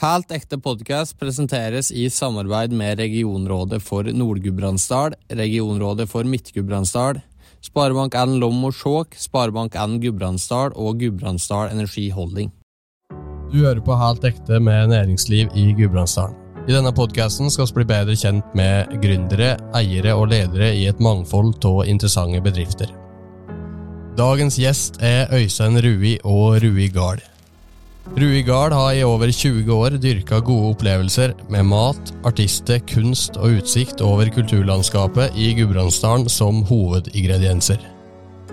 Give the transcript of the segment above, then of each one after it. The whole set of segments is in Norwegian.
Helt ekte podkast presenteres i samarbeid med Regionrådet for Nord-Gudbrandsdal, Regionrådet for Midt-Gudbrandsdal, Sparebank1 Lom og Skjåk, Sparebank1 Gudbrandsdal og Gudbrandsdal Energi Holding. Du hører på Helt ekte med næringsliv i Gudbrandsdalen. I denne podkasten skal vi bli bedre kjent med gründere, eiere og ledere i et mangfold av interessante bedrifter. Dagens gjest er Øystein Rui og Rui Gard. Rui Gard har i over 20 år dyrka gode opplevelser med mat, artister, kunst og utsikt over kulturlandskapet i Gudbrandsdalen som hovedingredienser.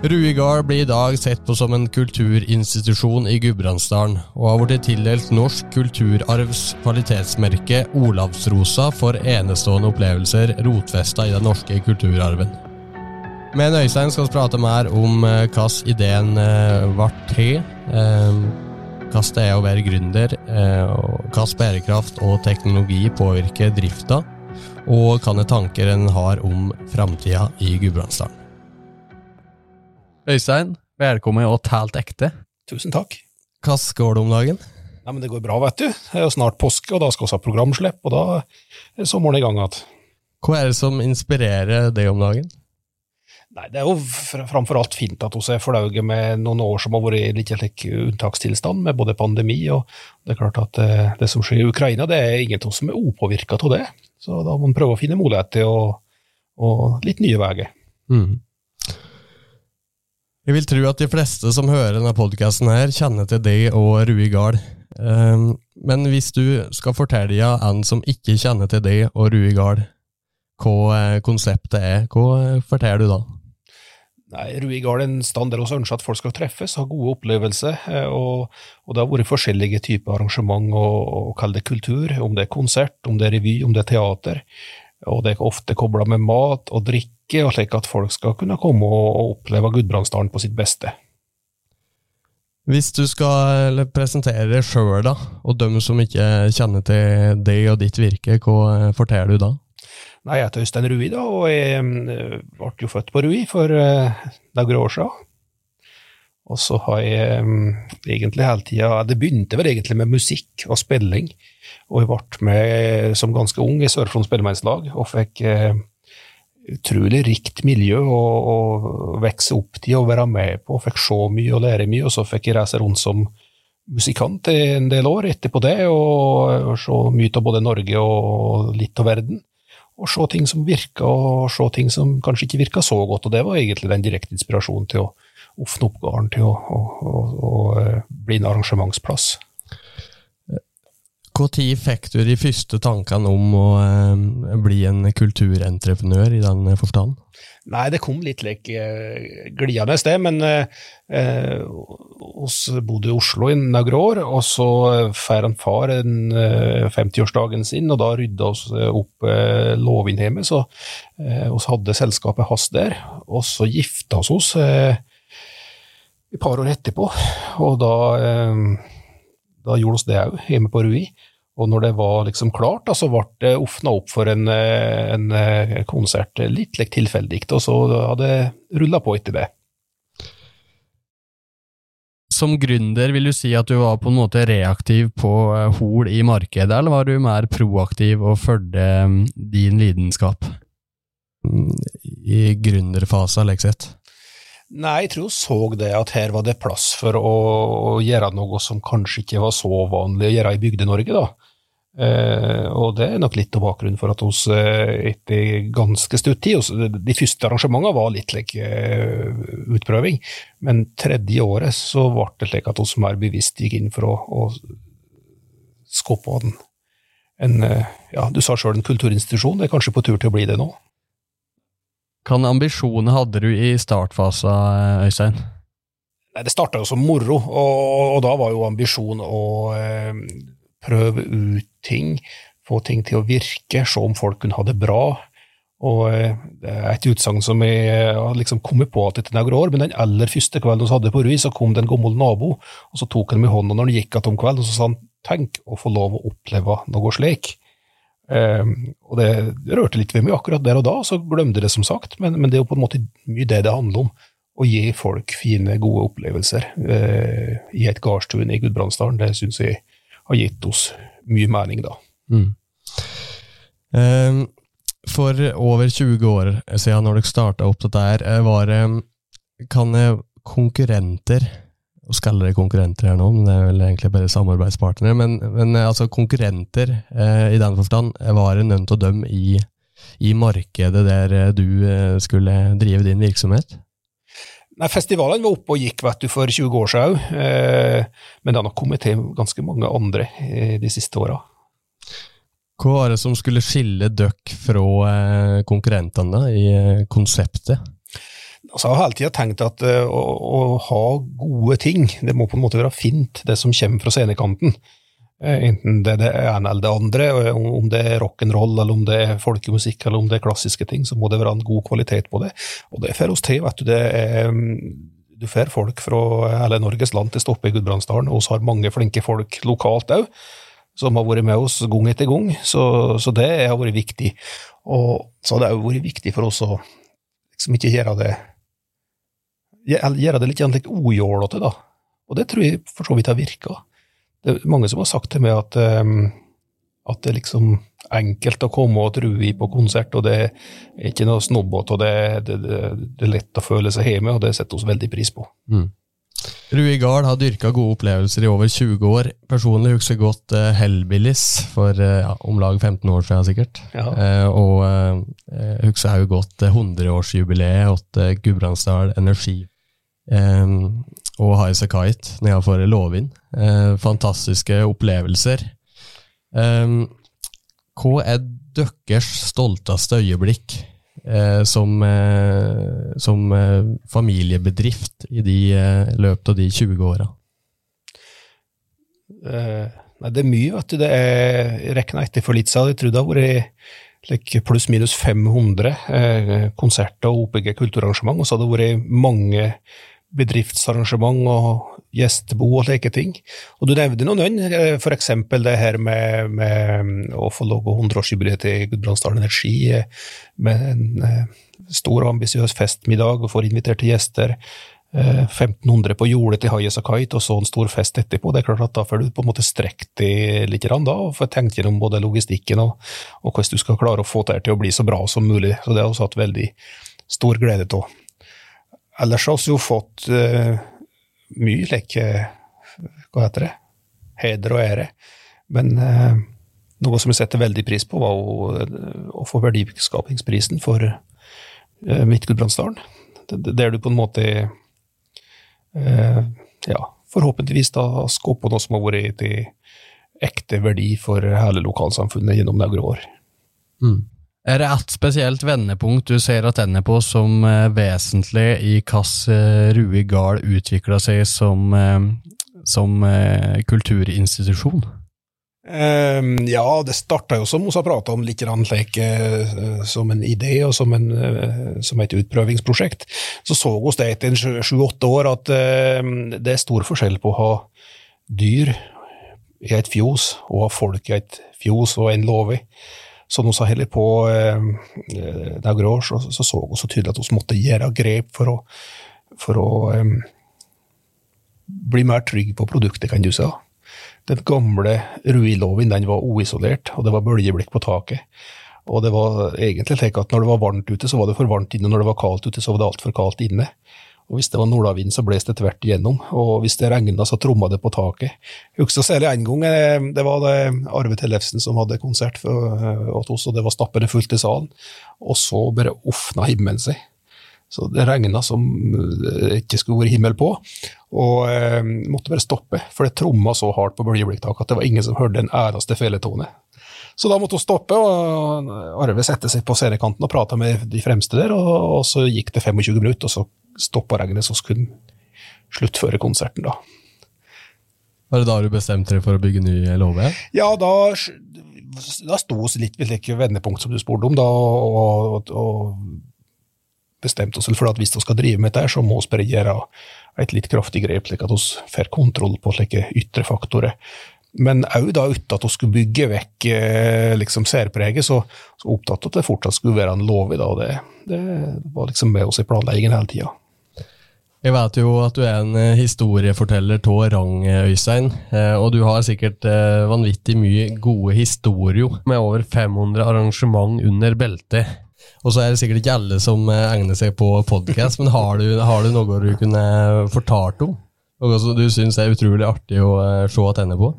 Rui Gard blir i dag sett på som en kulturinstitusjon i Gudbrandsdalen, og har blitt tildelt Norsk kulturarvs kvalitetsmerke Olavsrosa for enestående opplevelser rotfesta i den norske kulturarven. Men Øystein skal vi prate mer om eh, hvordan ideen eh, ble til. Eh, det er å være gründer, Kast bærekraft og teknologi påvirker drifta, og hvilke tanker en har om framtida i Gudbrandsdalen. Øystein, velkommen og talt ekte. Tusen takk. Hvordan går det om dagen? Nei, men Det går bra, vet du. Det er jo snart påske, og da skal vi ha programslipp, og da er sommeren i gang igjen. Hva er det som inspirerer deg om dagen? Nei, Det er jo framfor alt fint at vi er fornøyd med noen år som har vært i litt slik unntakstilstand, med både pandemi og det er klart at eh, det som skjer i Ukraina, det er ingen av oss som er upåvirka av det. Så da må man prøve å finne muligheter og, og litt nye veier. Mm. Jeg vil tro at de fleste som hører denne podkasten kjenner til deg og Rui Gahl. Um, men hvis du skal fortelle en som ikke kjenner til deg og Rui Gahl, hva eh, konseptet er, hva forteller du da? Nei, Rui er en stand der vi ønsker at folk skal treffes, ha gode opplevelser. Eh, og, og, det har vært forskjellige typer arrangement og, og kall det kultur, om det er konsert, om det er revy, om det er teater. Og det er ofte kobla med mat og drikke og slik at folk skal kunne komme og oppleve Gudbrandsdalen på sitt beste. Hvis du skal presentere deg sjøl, og dem som ikke kjenner til deg og ditt virke, hva forteller du da? Nei, Jeg heter Øystein Rui, da, og jeg eh, ble jo født på Rui for uh, noen år siden. Og så har jeg um, egentlig hele tida Det begynte vel egentlig med musikk og spilling. Og jeg ble med som ganske ung i Sør-Fron spellemannslag og fikk utrolig rikt miljø å, å vokse opp til og være med på. Fikk se mye og lære mye, og så fikk jeg reise rundt som musikant i en del år etterpå det, og, og se mye av både Norge og litt av verden. Og se ting som virka, og se ting som kanskje ikke virka så godt. Og det var egentlig den direkte inspirasjonen til å åpne opp gården til å, å, å, å eh, bli en arrangementsplass. Når fikk du de første tankene om å eh, bli en kulturentreprenør i den forstand? Nei, det kom litt like, eh, glidende et sted, men eh, oss bodde i Oslo i noen år, og så får en far en, eh, 50-årsdagen sin, og da rydda oss opp eh, Låvinhjemmet, så eh, hadde selskapet hans der, og så gifta oss oss eh, et par år etterpå, og da eh, da gjorde vi det òg, hjemme på Rui. Og når det var liksom klart, da, så ble det åpna opp for en, eh, en, eh, konsert litt like tilfeldig, og så hadde det rulla på etter det. Som gründer, vil du si at du var på en måte reaktiv på eh, hol i markedet, eller var du mer proaktiv og fulgte din lidenskap mm, i gründerfasen, liksom? Nei, jeg tror hun så det at her var det plass for å, å gjøre noe som kanskje ikke var så vanlig å gjøre i Bygde-Norge, da. Eh, og det er nok litt av bakgrunnen for at oss uh, etter ganske stutt tid De første arrangementene var litt like, uh, utprøving, men tredje året så ble det slik at oss mer bevisst gikk inn for å, å skape en, en eh, ja, Du sa sjøl en kulturinstitusjon, det er kanskje på tur til å bli det nå. Hvilke ambisjoner hadde du i startfasen, Øystein? Nei, Det starta jo som moro, og, og, da var jo ambisjonen å eh, prøve ut ting, få ting til å virke, se om folk kunne ha det bra. Og eh, det er et utsagn som jeg har liksom kommet på etter noen år, men den aller første kvelden vi hadde på Rui, så kom det en gammel nabo, og så tok han meg i hånda når han gikk igjen om kvelden, og så sa han tenk å få lov å oppleve noe slik. Um, og det rørte litt ved meg akkurat der og da, så glemte det som sagt, men, men, det er jo på en måte mye det det handler om. Å gi folk fine, gode opplevelser uh, i et gardstun i Gudbrandsdalen. Det syns jeg har gitt oss mye mening, da. Mm. Um, for over 20 år siden, når dere starta opp dette her, eh, var det Kan konkurrenter og skal dere konkurrenter her nå, men det er vel egentlig bare samarbeidspartnere. Men, men altså konkurrenter eh, i den forstand var det til å dømme i, i markedet der du skulle drive din virksomhet? Nei, Festivalen var oppe og gikk vet du, for 20 år siden òg, eh, men det har nok kommet til ganske mange andre eh, de siste åra. Hva var det som skulle skille dere fra eh, konkurrentene i konseptet? Altså, jeg har hele tida tenkt at å, å, ha gode ting, det må på en måte være fint, det som kommer fra scenekanten. Uh, enten det er det ene eller det andre, om, om det er rock'n'roll, eller om det er folkemusikk, eller om det er klassiske ting, så må det være en god kvalitet på det. Og det får oss til, vet du. det er du får folk fra hele Norges land til å stoppe i Gudbrandsdalen, og vi har mange flinke folk lokalt òg, som har vært med oss gang etter gang, så, så, det har vært viktig. Og så har det òg vært viktig for oss å liksom ikke gjøre det gjøre det litt, litt ujålete, da. Og det tror jeg for så vidt har virka. Det er mange som har sagt til meg at, um, at det er liksom enkelt å komme og true i på konsert, og det er ikke noe snobbete, og det, det, det, det, er lett å føle seg hjemme, og det setter oss veldig pris på. Mm. Rui Gard har dyrka gode opplevelser i over 20 år. Personlig husker jeg godt uh, Hellbillies for uh, ja, om lag 15 år siden, sikkert. Ja. Uh, og uh, husker jeg godt 100-årsjubileet til Gudbrandsdal Energi Um, og Highas Kite nedenfor Låvind. Eh, fantastiske opplevelser. Eh, hva er deres stolteste øyeblikk eh, som, uh, som familiebedrift i de, løpet av de 20 åra? Det er mye, vet du. Det er, jeg regna etter for litt siden. Jeg tror det har vært like, pluss-minus 500 eh, konserter og OPG kulturarrangement, og så har det vært mange bedriftsarrangement og gjestebo og slike ting. Og du nevnte noen, eh, f.eks. det her med, med, å få logge 100-årsjubileet til Gudbrandsdal Energi eh, med en eh, stor og ambisiøs festmiddag og får inviterte gjester. 1500 på jordet til Highas Kite, og så en stor fest etterpå. Det er klart at Da får du på en måte strekt deg litt, da, og får tenkt gjennom både logistikken og, og hvordan du skal klare å få det til å bli så bra som mulig. Så Det har vi hatt veldig stor glede av. Ellers har vi jo fått uh, mye like Hva heter det? Heder og ære. Men uh, noe som jeg setter veldig pris på, var å, å få verdiskapingsprisen for uh, Midt-Gudbrandsdalen. Der du på en måte ja, forhåpentligvis da på noe som har vært til ekte verdi for hele lokalsamfunnet gjennom noen år. Mm. Er det ett spesielt vendepunkt du ser at den er på som eh, vesentlig i hvordan eh, Rui Gard utvikla seg som, eh, som kulturinstitusjon? Um, ja, det starta jo som vi har prata om, litt like, uh, som en idé og som, en, uh, som et utprøvingsprosjekt. Så så vi det etter sju-åtte år at uh, det er stor forskjell på å ha dyr i et fjos og ha folk i et fjos og en låve som hun sa heller på eh, noen år, så, så så vi så tydelig at vi måtte gjøre grep for å, for å eh, bli mer trygg på produktet, kan du si. Den gamle ruiloven den var uisolert, og det var bølgeblikk på taket. Og det var egentlig slik at når det var varmt ute, så var det for varmt inne, og når det var kaldt ute, så var det altfor kaldt inne. Og Hvis det var nordavind, så blåste det tvert igjennom. Og hvis det regna, så tromma det på taket. Jeg husker særlig en gang, eh, det var det Arve Tellefsen som hadde konsert for eh, oss, og det var stappende fullt i salen. Og så bare ofna himmelen seg. Så det regna som det ikke skulle vært himmel på, og eh, måtte bare stoppe. For det tromma så hardt på bøljeblikktaket at det var ingen som hørte en eneste feletone. Så da måtte hun stoppe, og Arve sette seg på scenekanten og prata med de fremste der, og, og så gikk det 25 minutter, og så stoppa regnet, så skulle han sluttføre konserten, da. Var det da du bestemte deg for å bygge ny LHV? Ja, da, da sto vi litt ved like vendepunkt som du spurte om, da, og, og bestemte oss for at hvis vi skal drive med dette, så må vi bare gjøre et litt kraftig grep, slik at vi får kontroll på slike ytre faktorer. Men òg da uten at vi skulle bygge vekk eh, liksom særpreget, så, så opptatt at det fortsatt skulle være en låve. Det, det var liksom med oss i planleggingen hele tida. Jeg vet jo at du er en eh, historieforteller av rang, Øystein. eh, Og du har sikkert eh, vanvittig mye gode historier, med over 500 arrangement under beltet. Og så er det sikkert ikke alle som egner seg på podkast, men har du, har du noe du kunne fortalt om? Noe som du syns er utrolig artig å se tilbake på?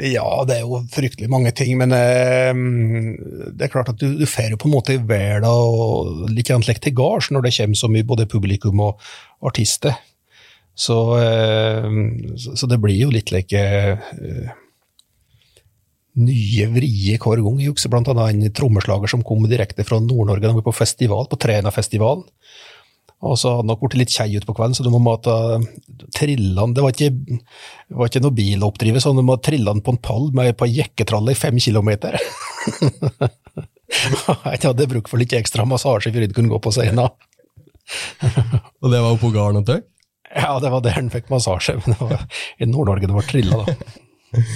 Ja, det er jo fryktelig mange ting, men eh, det er klart at du, du får jo på en måte verden og litt lekt til gards når det kommer så mye både publikum og artister. Så, eh, så, så det blir jo litt like eh, nye vrier hver gang. Jeg husker annet en trommeslager som kom direkte fra Nord-Norge. Vi var på festival, på Trænafestivalen. Og så hadde han nok blitt litt kjei utpå kvelden, så du må måtte trille han Det var ikke, var ikke noe biloppdrivet, så du må trille han på en pall med på ei jekketralle i fem kilometer. Jeg hadde bruk for litt ekstra massasje før jeg kunne gå på scenen. Og det var på gården tøy? Ja, det var der han fikk massasje, men det var i Nord-Norge det var trilla, da.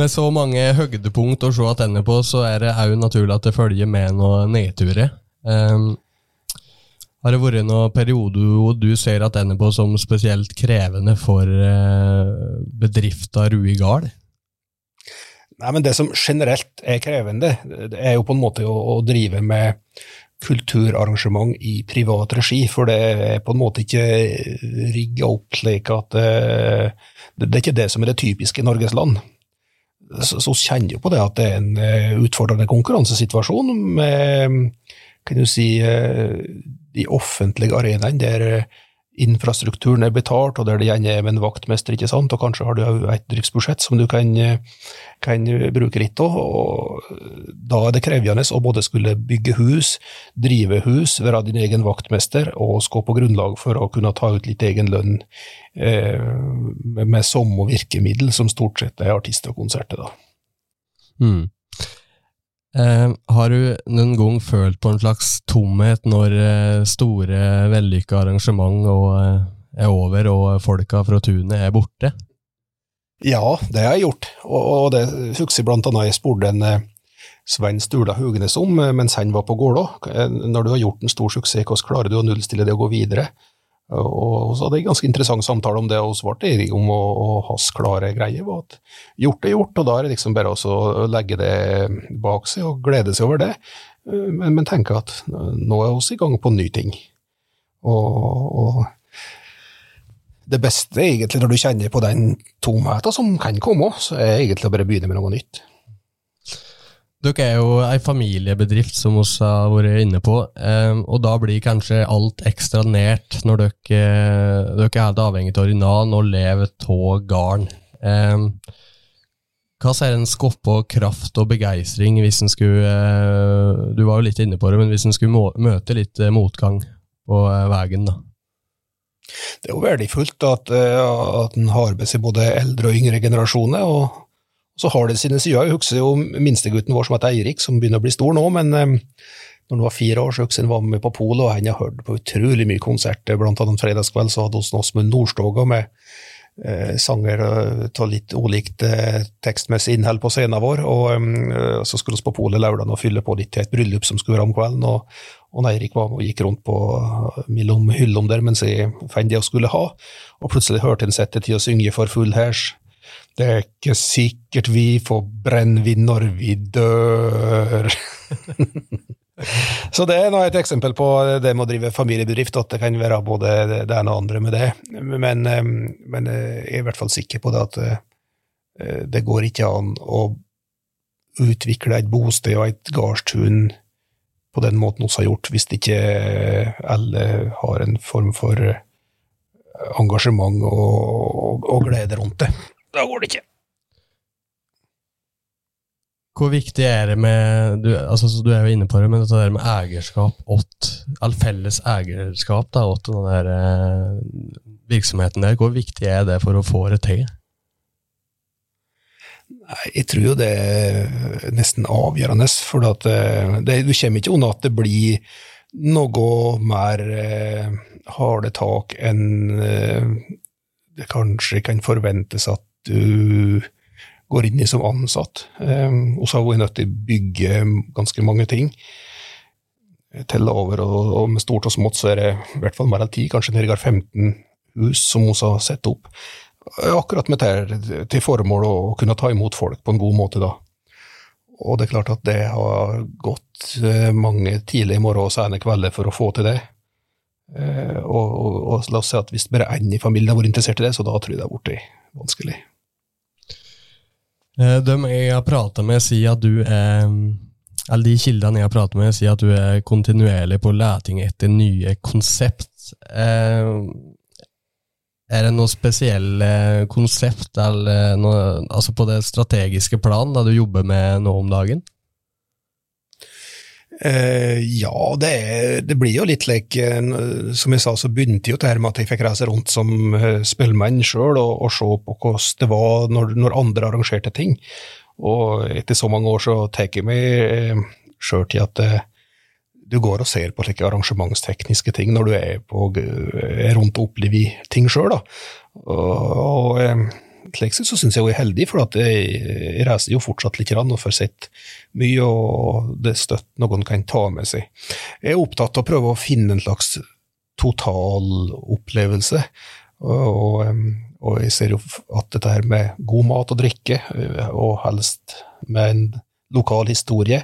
Med så mange høydepunkt å se tilbake på, så er det òg naturlig at det følger med noen nedturer. Um, har det vært noen perioder du ser at den er på som spesielt krevende for uh, bedrifta Rui Gard? Nei, men Det som generelt er krevende, det er jo på en måte å, å drive med kulturarrangement i privat regi, for det er på en måte ikke rigga opp slik at det, det er ikke det som er det typiske i Norges land. Så, så kjenner jo på det at det er en eh, utfordrende konkurransesituasjon med kan du si, de offentlige arenaene der infrastrukturen er betalt, og der det gjerne er med en vaktmester, ikke sant, og kanskje har du et driftsbudsjett som du kan, kan bruke litt av. Da er det krevende å både skulle bygge hus, drive hus, være din egen vaktmester og skape grunnlag for å kunne ta ut litt egen lønn eh, med samme virkemiddel som stort sett er artister og konserter. da. Mm. Eh, har du noen gang følt på en slags tomhet når eh, store, vellykka arrangement eh, er over og folka fra tunet er borte? Ja, det har jeg gjort, og, og det husker jeg blant annet jeg spurte en Svein Stula Hugnes om mens han var på Gålå. Når du har gjort en stor suksess, hvordan klarer du å nullstille det og gå videre? Og så hadde jeg en ganske interessant samtale om det, og svarte Erik om å, å hans klare greie at gjort er gjort, og da er det liksom bare å legge det bak seg og glede seg over det, men, men tenke at nå er vi i gang på nye ny ting. Og, og det beste egentlig når du kjenner på den tomheten som kan komme, så er egentlig å bare begynne med noe nytt. Dere er jo ei familiebedrift, som vi har vært inne på, um, og da blir kanskje alt ekstra nært når dere, dere er helt avhengig av orinan og lever av garn. Um, hva sier en skoppe og kraft og begeistring hvis en skulle uh, Du var jo litt inne på det, men hvis en skulle møte litt uh, motgang på uh, veien, da? Det er jo verdifullt at, at en har med seg både eldre og yngre generasjoner. og så har det sine sider. Jeg husker jo minstegutten vår som heter Eirik, som begynner å bli stor nå, men um, når han var fire år, så husker han var med på polet, og han har hørt på utrolig mye konserter. Blant annet en fredagskveld så hadde vi Åsmund Nordstoga med eh, sanger av litt ulikt eh, tekstmessig innhold på scenen vår. Og eh, så skulle vi på Polet lørdag og fylle på litt til et bryllup som skulle være om kvelden. og og Eirik gikk rundt på mellom hyllene der mens jeg fant det jeg skulle ha, og plutselig hørte han sette til å synge for full hærs. Det er ikke sikkert vi får brennevin når vi dør. Så det er et eksempel på det med å drive familiebedrift, at det kan være både det ene og andre med det. Men, men jeg er i hvert fall sikker på det at eh, det går ikke an å utvikle et bosted og et gardstun på den måten vi har gjort, hvis ikke alle har en form for engasjement og, og, og glede rundt det. Da går det ikke. Hvor viktig er det med Du, altså, du er jo inne på det, men dette der med eierskap åt all felles eierskap da, åt den der eh, virksomheten der, hvor viktig er det for å få det til? Nei, Jeg tror jo det er nesten avgjørende, for at eh, det, du kommer ikke unna at det blir noe mer eh, harde tak enn eh, det kanskje kan forventes at du går inn i som ansatt. Um, og så har vi nødt til å bygge ganske mange ting. Telle over, og, med stort og smått så er det i hvert fall mer enn ti, kanskje nærmere 15 hus som vi har satt opp. Akkurat med det til formål å kunne ta imot folk på en god måte, da. Og det er klart at det har gått mange tidlige morgen og sene kvelder for å få til det. Eh, og, og, og, la oss si at hvis bare én i familien har vært interessert i det, så da tror jeg det har blitt vanskelig. Eh, de jeg har prata med, sier at du er Eller de kildene jeg har pratet med, sier at du er kontinuerlig på leting etter nye konsept. Eh, er det noe spesielle konsept eller noe, altså på det strategiske plan da du jobber med nå om dagen? Uh, ja, det, det, blir jo litt like uh, Som jeg sa, så begynte jo det her med at jeg fikk reise rundt som uh, spillemann sjøl og, og, se på hvordan det var når, når, andre arrangerte ting. Og etter så mange år så tar jeg meg uh, sjøl til at du går og ser på slike arrangementstekniske ting når du er, på, er rundt og opplever ting sjøl. Og, og slik sett så syns jeg hun er heldig, for jeg, jeg reiser jo fortsatt litt og får sett mye, og det er støtt noen kan ta med seg. Jeg er opptatt av å prøve å finne en slags totalopplevelse, og, og, jeg ser jo at dette her med god mat og drikke, og helst med en lokal historie,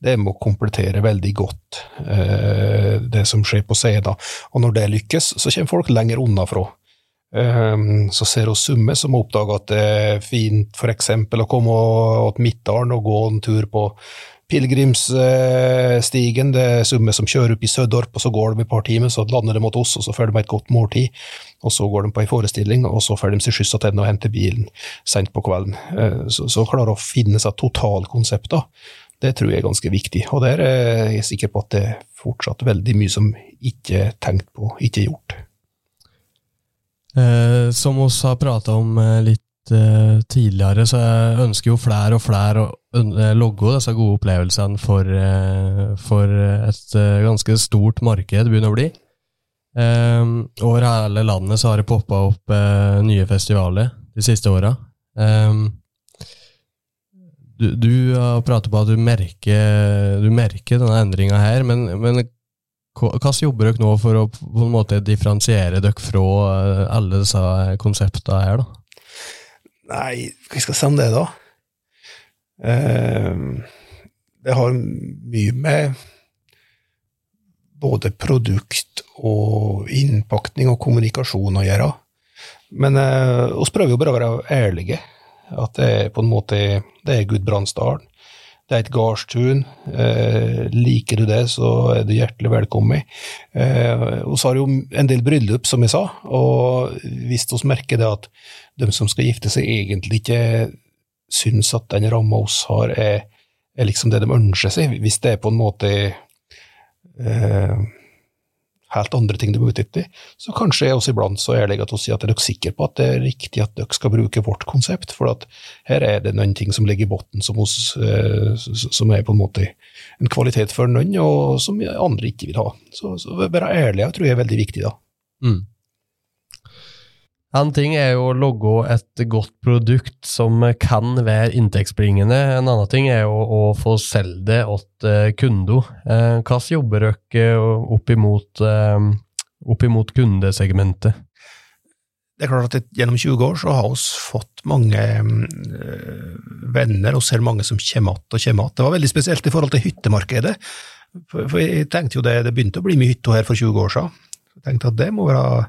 det må komplettere veldig godt eh, det som skjer på scenen. Og når det lykkes, så kommer folk lenger unna fra. Um, så ser vi Summe som har oppdaga at det er fint f.eks. å komme til Midtdalen og gå en tur på pilegrimsstigen. Det er Summe som kjører opp i Sødorp, og så går de et par timer, så lander de mot oss, og så får de et godt måltid. Og så går de på ei forestilling, og så får de seg skyss tilbake og henter bilen sent på kvelden. Uh, så, så klarer å finne seg totalkonsepter. Det tror jeg er ganske viktig, og der er jeg sikker på at det er fortsatt veldig mye som ikke er tenkt på, ikke er gjort. Eh, som vi har prata om eh, litt eh, tidligere, så jeg ønsker jo flere og flere å eh, logge disse gode opplevelsene for, eh, for et eh, ganske stort marked, begynner å bli. over hele landet så har det poppa opp nye festivaler de siste åra. du, du, har pratet på at du merker, merker denne endringa her, men, men hvordan jobber dere nå for å på en måte differensiere dere fra eh, alle disse konseptene her, da? Nei, hva skal jeg si om det, da? Eh, det har mye med både produkt og innpakning og kommunikasjon å gjøre. Men eh, vi prøver jo bare å være ærlige. At det er på en måte det er Gudbrandsdalen. Det er et gardstun. Eh, liker du det, så er du hjertelig velkommen. Eh, og så har jo en del bryllup, som jeg sa, og hvis vi merker det at de som skal gifte seg, egentlig ikke syns at den ramma oss har, er, er, liksom det de ønsker seg, hvis det er på en måte eh, helt andre ting de er ute etter, så kanskje er vi iblant så ærlige at vi sier at er dere sikre på at det er riktig at dere skal bruke vårt konsept, for at her er det noen ting som ligger i bunnen som, eh, som, er på en måte en kvalitet for noen, og som andre ikke vil ha. Så, så være jeg tror jeg er veldig viktig, da. Mm. En ting er jo å logge et godt produkt som kan være inntektsbringende. En annen ting er jo å få selge det til eh, kunder. Eh, hvordan jobber dere opp imot, eh, opp imot kundesegmentet? Det er klart at Gjennom 20 år så har vi fått mange venner, og ser mange som kommer igjen og kommer igjen. Det var veldig spesielt i forhold til hyttemarkedet. For, jeg tenkte jo det, det begynte å bli mye hytter her for 20 år siden. Jeg tenkte at det må være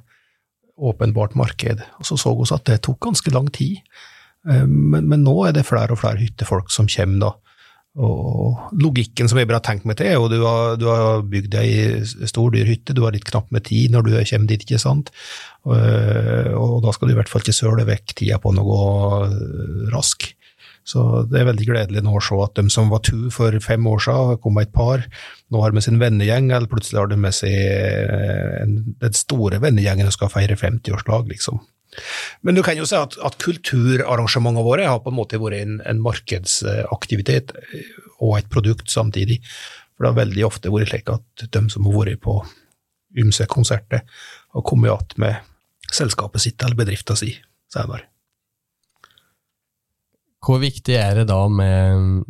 åpenbart marked. Og så så vi at det tok ganske lang tid. Eh, men, men, nå er det flere og flere hyttefolk som kommer, da. Og logikken som jeg bare har tenkt meg til, er jo du har, du har bygd ei stor, dyr hytte, du har litt knapt med tid når du kommer dit, ikke sant. Og, eh, og da skal du i hvert fall ikke søle vekk tida på noe rask. Så det er veldig gledelig nå å se at de som var to for fem år siden, kom med et par, nå har de med sin vennegjeng, eller plutselig har de med seg eh, den store vennegjengen og skal feire 50-årslag, liksom. Men du kan jo si at, at kulturarrangementene våre har på en måte vært en, en, markedsaktivitet eh, og et produkt samtidig. For det har veldig ofte vært slik at de som har vært på ymse konserter, har kommet igjen med selskapet sitt eller bedriften sin senere. Hvor viktig er det da med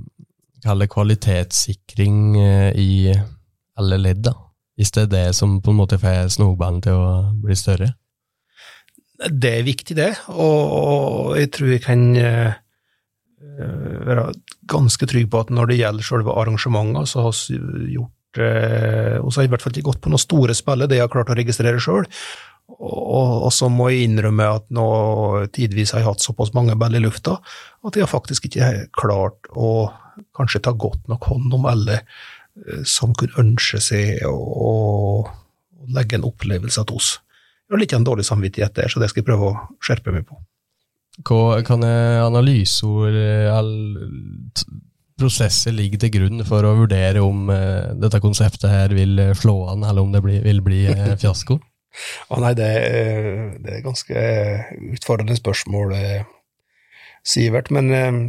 kvalitetssikring eh, i alle ledd, da? Hvis det er det som på en måte får snowballen til å bli større? Det er viktig, det, og jeg tror jeg kan eh, være ganske trygg på at når det gjelder selve arrangementene, så har vi gjort eh, Og så har jeg i hvert fall ikke gått på noen store spiller, det jeg har klart å registrere sjøl. Og, og, så må jeg innrømme at nå tidvis har jeg hatt såpass mange ball i lufta at jeg har faktisk ikke klart å kanskje ta godt nok hånd om alle eh, som kunne ønske seg å, å legge en opplevelse til oss. Jeg har litt en dårlig samvittighet der, så det skal jeg prøve å skjerpe meg på. Hva kan analyser eller prosesser ligge til grunn for å vurdere om uh, dette konseptet her vil slå an, eller om det vil bli fiasko? Å nei, det, det, er ganske utfordrende spørsmål, Sivert. Men eh,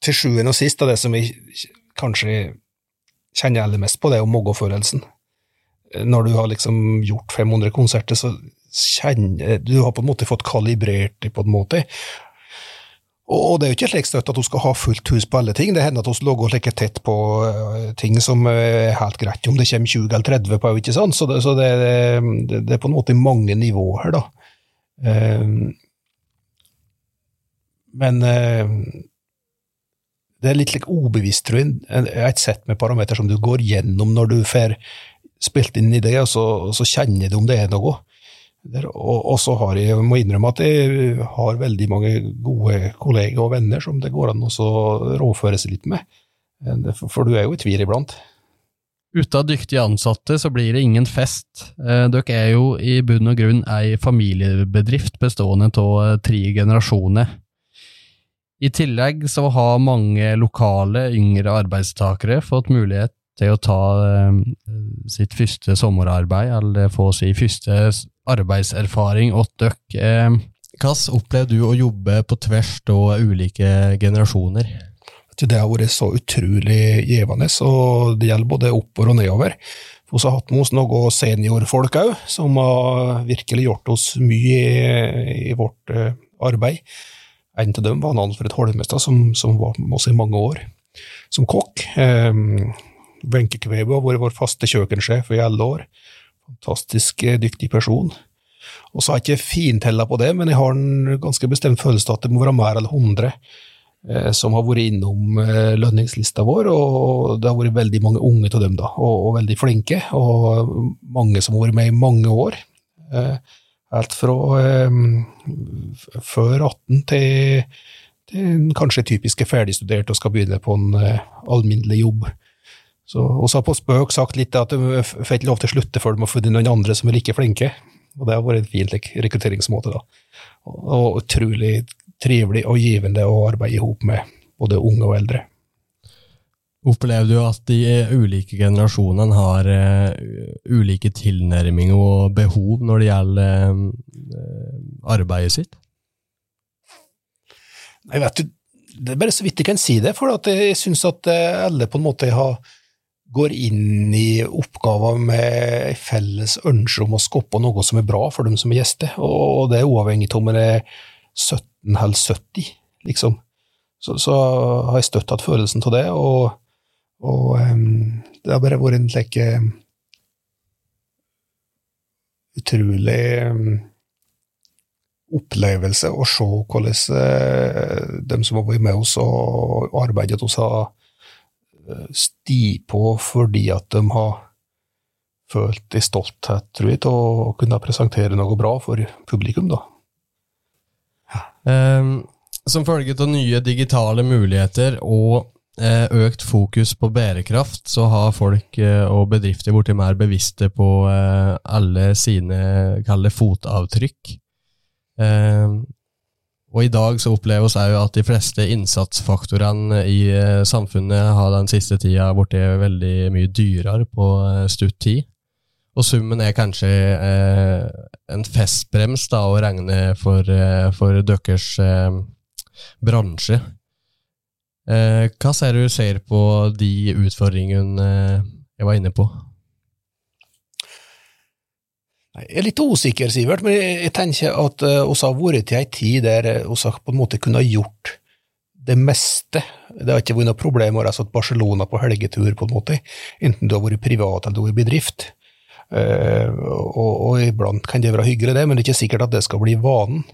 til sjuende og sist, det som jeg kanskje kjenner aller mest på, det er jo moggofølelsen. Når du har liksom gjort 500 konserter, så kjenner Du har på en måte fått kalibrert det, på en måte. Og det er jo ikke slik støtt at hun skal ha fullt hus på alle ting. Det hender at hun og like tett på uh, ting som er helt greit, om det kommer 20 eller 30 på, ikke sant? Så, det, så det, det, det, er på en måte mange nivåer da. Uh, men uh, det er litt like ubevisst, tror jeg, et sett med parameter som du går gjennom når du får spilt inn i det, og så, så kjenner du om det er noe. Og, så har jeg, må innrømme at jeg har veldig mange gode kolleger og venner som det går an å råføre seg litt med. Eh, for du er jo i tvil iblant. Uten dyktige ansatte så blir det ingen fest. Eh, dere er jo i bunn og grunn ei familiebedrift bestående av eh, tre generasjoner. I tillegg så har mange lokale, yngre arbeidstakere fått mulighet til å ta sitt første sommerarbeid, eller få sin første arbeidserfaring åt døkk. Eh, hvordan opplevde du å jobbe på tvers av ulike generasjoner? Det har vært så utrolig givende, og det gjelder både oppover og nedover. Vi har hatt med oss noen seniorfolk òg, som har virkelig gjort oss mye i, vårt uh, arbeid. En av dem var Alfred Holmestad, som, som, var med oss i mange år som kokk. Um, Wenche Kvebo har vært vår faste kjøkkensjef i alle år fantastisk eh, dyktig person. Og så har jeg ikke fintella på det, men jeg har en ganske bestemt følelse av at det må være mer enn 100 eh, som har vært innom eh, lønningslista vår, og det har vært veldig mange unge av dem, da, og, og, veldig flinke, og mange som har vært med i mange år. Helt fra før 18 til, til kanskje typiske ferdigstuderte og skal begynne på en alminnelig jobb. Så Vi har på spøk sagt litt at du får ikke lov til å slutte før du har funnet noen andre som er like flinke. Og det har vært en fin rekrutteringsmåte, da. Og utrolig trivelig og givende å arbeide i med både unge og eldre. Opplever du at de ulike generasjonene har uh, ulike tilnærminger og behov når det gjelder uh, arbeidet sitt? Nei, vet du, Det er bare så vidt jeg kan si det, for jeg syns at eh, alle på en måte har går inn i oppgaver med felles ønske om å skape noe som er bra for dem som er gjester, og det er uavhengig av om det er 17 eller 70, liksom. Så, så har jeg støtt hatt følelsen av det, og, og um, det har bare vært en slik utrolig opplevelse å se hvordan uh, de som har vært med oss og arbeidet hos oss, har sti på fordi at de har følt en stolthet, tror jeg, til å kunne presentere noe bra for publikum, da. Um, som følge av nye digitale muligheter og eh, økt fokus på bærekraft, så har folk eh, og bedrifter blitt mer bevisste på eh, alle sine, fotavtrykk. Og i dag så opplever vi òg at de fleste innsatsfaktorene i eh, samfunnet har den siste tida blitt veldig mye dyrere på eh, stutt tid. Og summen er kanskje eh, en festbrems da, å regne for, eh, for deres eh, bransje. Eh, hva ser du ser på de utfordringene jeg var inne på? Jeg er litt usikker, Sivert, men jeg tenker at vi uh, har vært til ei tid der vi uh, på en måte kunne ha gjort det meste. Det har ikke vært noe problem å reise til Barcelona på helgetur, på en måte, enten du har vært privat eller du har vært bedrift. Uh, og, og, iblant kan det være hyggelig, det, men det er ikke sikkert at det skal bli vanen.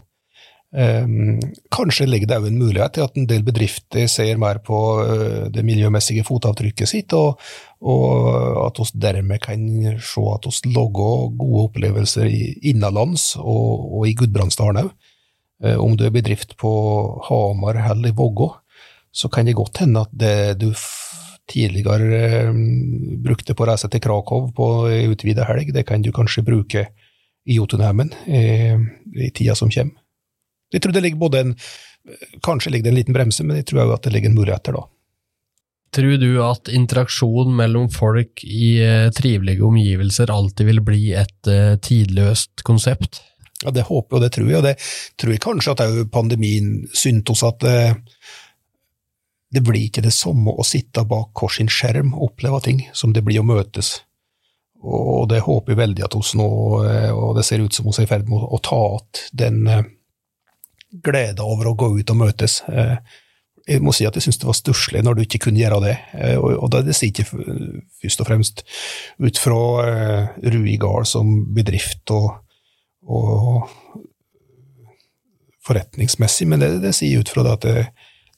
Um, kanskje ligger det òg en mulighet til at en del bedrifter ser mer på uh, det miljømessige fotavtrykket sitt, og, og at vi dermed kan se at vi lager gode opplevelser innenlands og, og i Gudbrandsdalen òg. Uh, om du er bedrift på Hamar eller i Vågå, så kan det godt hende at det du tidligere um, brukte på å reise til Krakow på utvida helg, det kan du kanskje bruke i Jotunheimen i, i tida som kommer. Jeg tror det ligger både en Kanskje ligger det en liten bremse, men jeg tror også at det ligger en mulighet der da. Tror du at interaksjon mellom folk i uh, trivelige omgivelser alltid vil bli et uh, tidløst konsept? Ja, Det håper jeg, og det tror jeg. Og det tror jeg kanskje at pandemien syntes oss at uh, det blir ikke det samme å sitte bak hver sin skjerm og oppleve ting, som det blir å møtes. Og det håper jeg veldig at oss nå, og det ser ut som vi er i ferd med å ta igjen den glede over å gå ut og møtes. Eh, jeg må si at jeg syns det var stusslig når du ikke kunne gjøre det. Eh, og det sier ikke først og fremst ut fra eh, Rui Gard som bedrift og, og forretningsmessig, men det, det, sier ut fra det at det,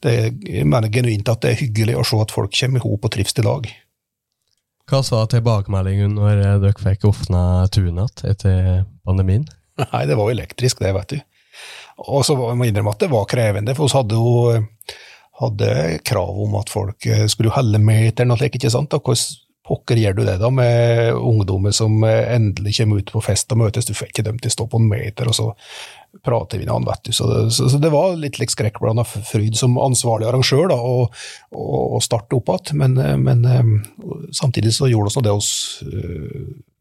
det, jeg mener genuint at det er hyggelig å se at folk kommer i hop og trives i lag. Hva sa tilbakemeldingen når dere fikk åpna tunet etter pandemien? Nei, det var elektrisk, det, vet du. Og så må jeg innrømme at det var krevende, for vi hadde jo hadde krav om at folk eh, skulle helle meteren og slikt, ikke sant. Hvordan pokker gjør du det da med ungdommer som eh, endelig kommer ut på fest og møtes? Du får ikke dem til å stå på en meter, og så prater vi med han, vet du. Så det, så, så det var litt like skrekkblanda fryd som ansvarlig arrangør da, å, å starte opp igjen, men, eh, men, samtidig så gjorde vi det vi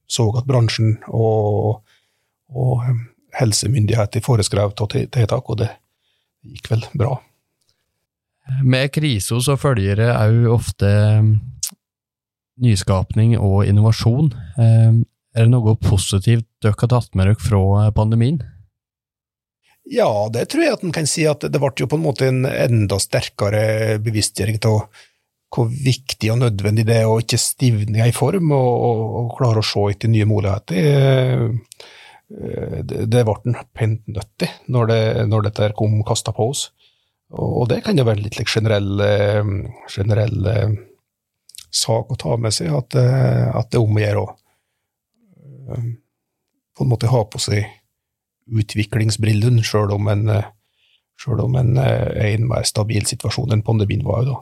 så at bransjen og, og helsemyndigheter foreskrev av tiltak, og det gikk vel bra. Med krisa så følger det òg ofte mm, nyskapning og innovasjon. Eh, er det noe positivt dere har tatt med dere fra pandemien? Ja, det tror jeg at en kan si at det ble jo på en måte en enda sterkere bevisstgjøring av hvor viktig og nødvendig det er å ikke stivne i form og, og, og klare å se etter nye muligheter. Eh, det ble en pent nødt til når, det, når dette kom kasta på oss. Og det kan jo være litt like generell, eh, generell eh, sak å ta med seg, at, at det er om å gjøre å på en måte ha på seg utviklingsbrillene, sjøl om en, selv om en er i en mer stabil situasjon enn pandemien var. da.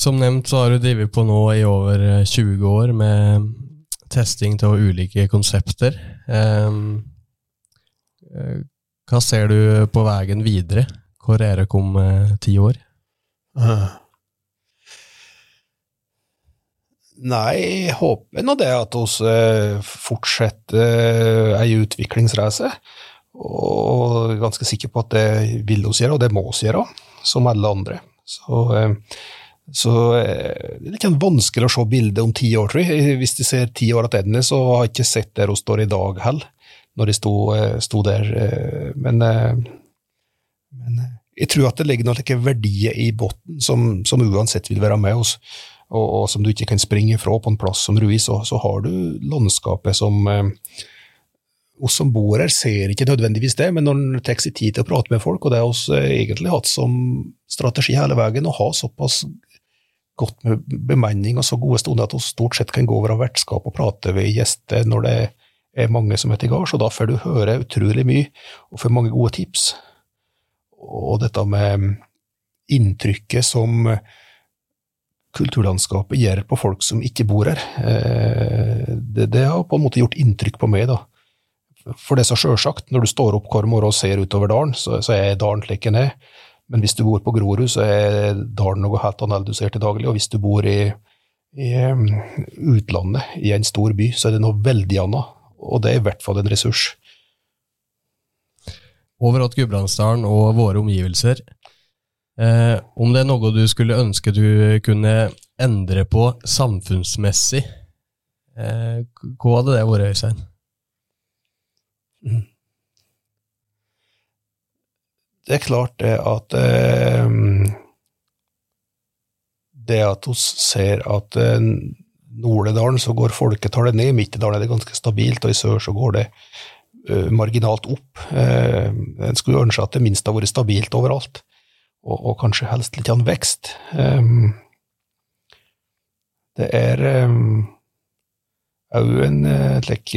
Som nevnt så har du drevet på nå i over 20 år med testing av ulike konsepter. Um, hva ser du på veien videre? Hvor er dere om uh, ti år? Uh. Nei, jeg håper nå det at vi fortsetter ei utviklingsreise. Og er ganske sikker på at det vil vi gjøre, og det må vi gjøre, som alle andre. Så så eh, det er litt sånn vanskelig å se bildet om ti år, tror jeg. Hvis de ser ti år tilbake, så har jeg ikke sett der hun står i dag heller, når de sto, eh, sto der. Eh, men, men, jeg tror at det ligger noen verdier i bunnen som, som, uansett vil være med oss, og, og, som du ikke kan springe ifra på en plass som Rui, så, så har du landskapet som oss som bor her, ser ikke nødvendigvis det, men når en tar seg tid til å prate med folk, og det har vi egentlig hatt som strategi hele veien, å ha såpass godt med bemanning og så gode stunder at vi stort sett kan gå over av vertskap og prate ved gjester når det er mange som er til gards, og da får du høre utrolig mye og får mange gode tips. Og dette med inntrykket som kulturlandskapet gjør på folk som ikke bor her, eh, det, det har på en måte gjort inntrykk på meg, da. For det er så sjølsagt, når du står opp hver morgen og ser utover dalen, så, så er dalen slik den er. Men hvis du bor på Grorud, så er dalen noe helt annet du ser til daglig. Og hvis du bor i, i um, utlandet, i en stor by, så er det noe veldig annet. Og det er i hvert fall en ressurs. Over til Gudbrandsdalen og våre omgivelser. Eh, om det er noe du skulle ønske du kunne endre på samfunnsmessig, eh, hva hadde det vært, Øystein? Mm. Det er klart det at eh, Det at vi ser at eh, Nordedalen så går folketallet ned, i Midtedalen er det ganske stabilt, og i sør så går det eh, marginalt opp. En skulle ønske at det minst har vært stabilt overalt, og, og kanskje helst litt av vekst. Det er òg en slik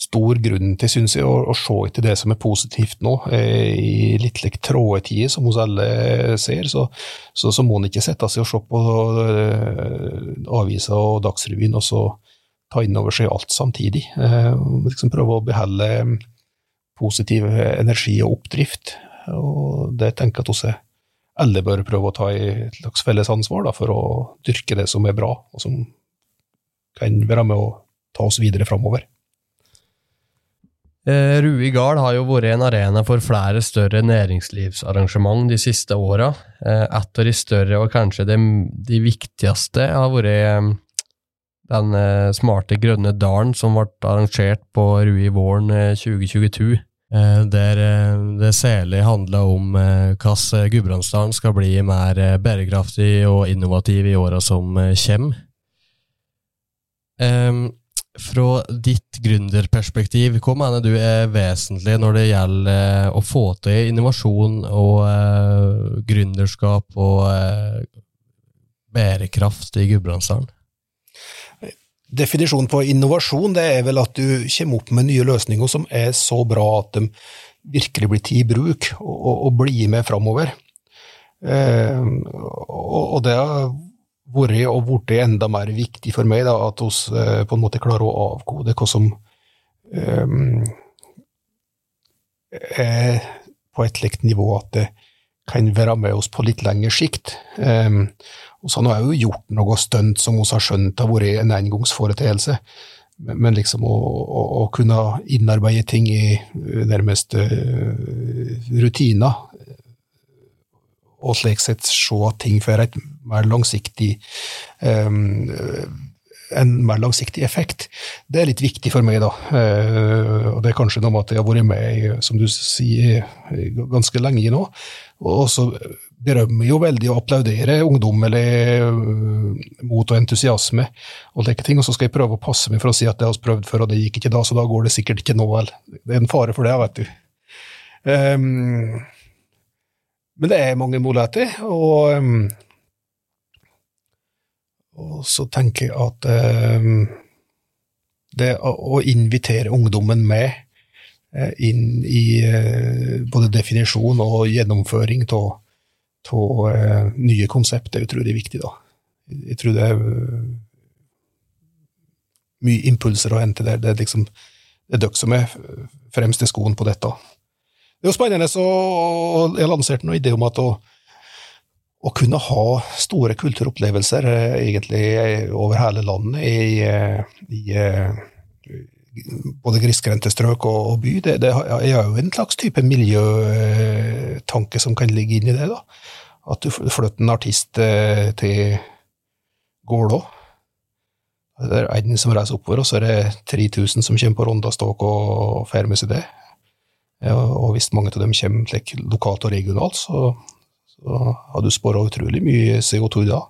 stor grunn til, syns jeg, å, å, se etter det som er positivt nå. I litt like, tråde tider, som hos alle ser, så, så, så må en ikke sette seg og se på uh, aviser og Dagsrevyen og så ta inn over seg alt samtidig. Uh, liksom prøve å beholde positiv energi og oppdrift. Og det tenker jeg at også alle bør prøve å ta et slags felles ansvar da, for å dyrke det som er bra, og som kan være med å ta oss videre framover. Eh, Rui Gard har jo vært en arena for flere større næringslivsarrangement de siste åra. Eh, et av de større, og kanskje de, de viktigste, har vært eh, den eh, smarte grønne dalen som ble arrangert på Rui våren 2022. Eh, eh, der det særlig handla om hvordan Gudbrandsdalen skal bli mer bærekraftig og innovativ i åra som kommer. Fra ditt gründerperspektiv, hva mener du er vesentlig når det gjelder å få til innovasjon og uh, gründerskap og uh, bærekraft i Gudbrandsdalen? Definisjonen på innovasjon det er vel at du kommer opp med nye løsninger som er så bra at de virkelig blir tatt i bruk og, og, og blir med framover. Eh, og, og det vært og blitt enda mer viktig for meg, da, at vi eh, på en måte klarer å avkode hva som um, er på et slikt nivå at det kan være med oss på litt lengre sikt. Um, og så har vi jo gjort noe stunt som vi har skjønt har vært en engangsforeteelse. Men liksom å, å, å, kunne innarbeide ting i nærmest uh, rutiner, og slik sett se ting for et mer langsiktig um, en mer langsiktig effekt. Det er litt viktig for meg, da. Uh, og det er kanskje noe med at jeg har vært med som du sier, ganske lenge nå. Og så berømmer jo veldig og applauderer ungdom eller uh, mot og entusiasme og slike ting. Og så skal jeg prøve å passe meg for å si at det har vi prøvd før, og det gikk ikke da, så da går det sikkert ikke nå. Det er en fare for det, vet du. Um, men det er mange muligheter, og, um, og så tenker jeg at um, det å invitere ungdommen med uh, inn i uh, både definisjon og gjennomføring av uh, nye konsept er utrolig viktig. da. Jeg tror det er mye impulser å hente der. Det er liksom det er dere som er fremst i skoen på dette. Det er jo spennende, så jeg lanserte noen idé om at å, å kunne ha store kulturopplevelser eh, egentlig over hele landet, i, eh, i eh, både grisgrendte strøk og, og, by, det, det er jo en slags type miljøtanke som kan ligge inn i det. da. At du flytter en artist til Gålå. Det er en som reiser oppover, og så er det 3000 som kommer på Rondaståk og får med seg det. Og hvis mange av dem kommer like, lokalt og regionalt, så, så har du spora utrolig mye CO2 da.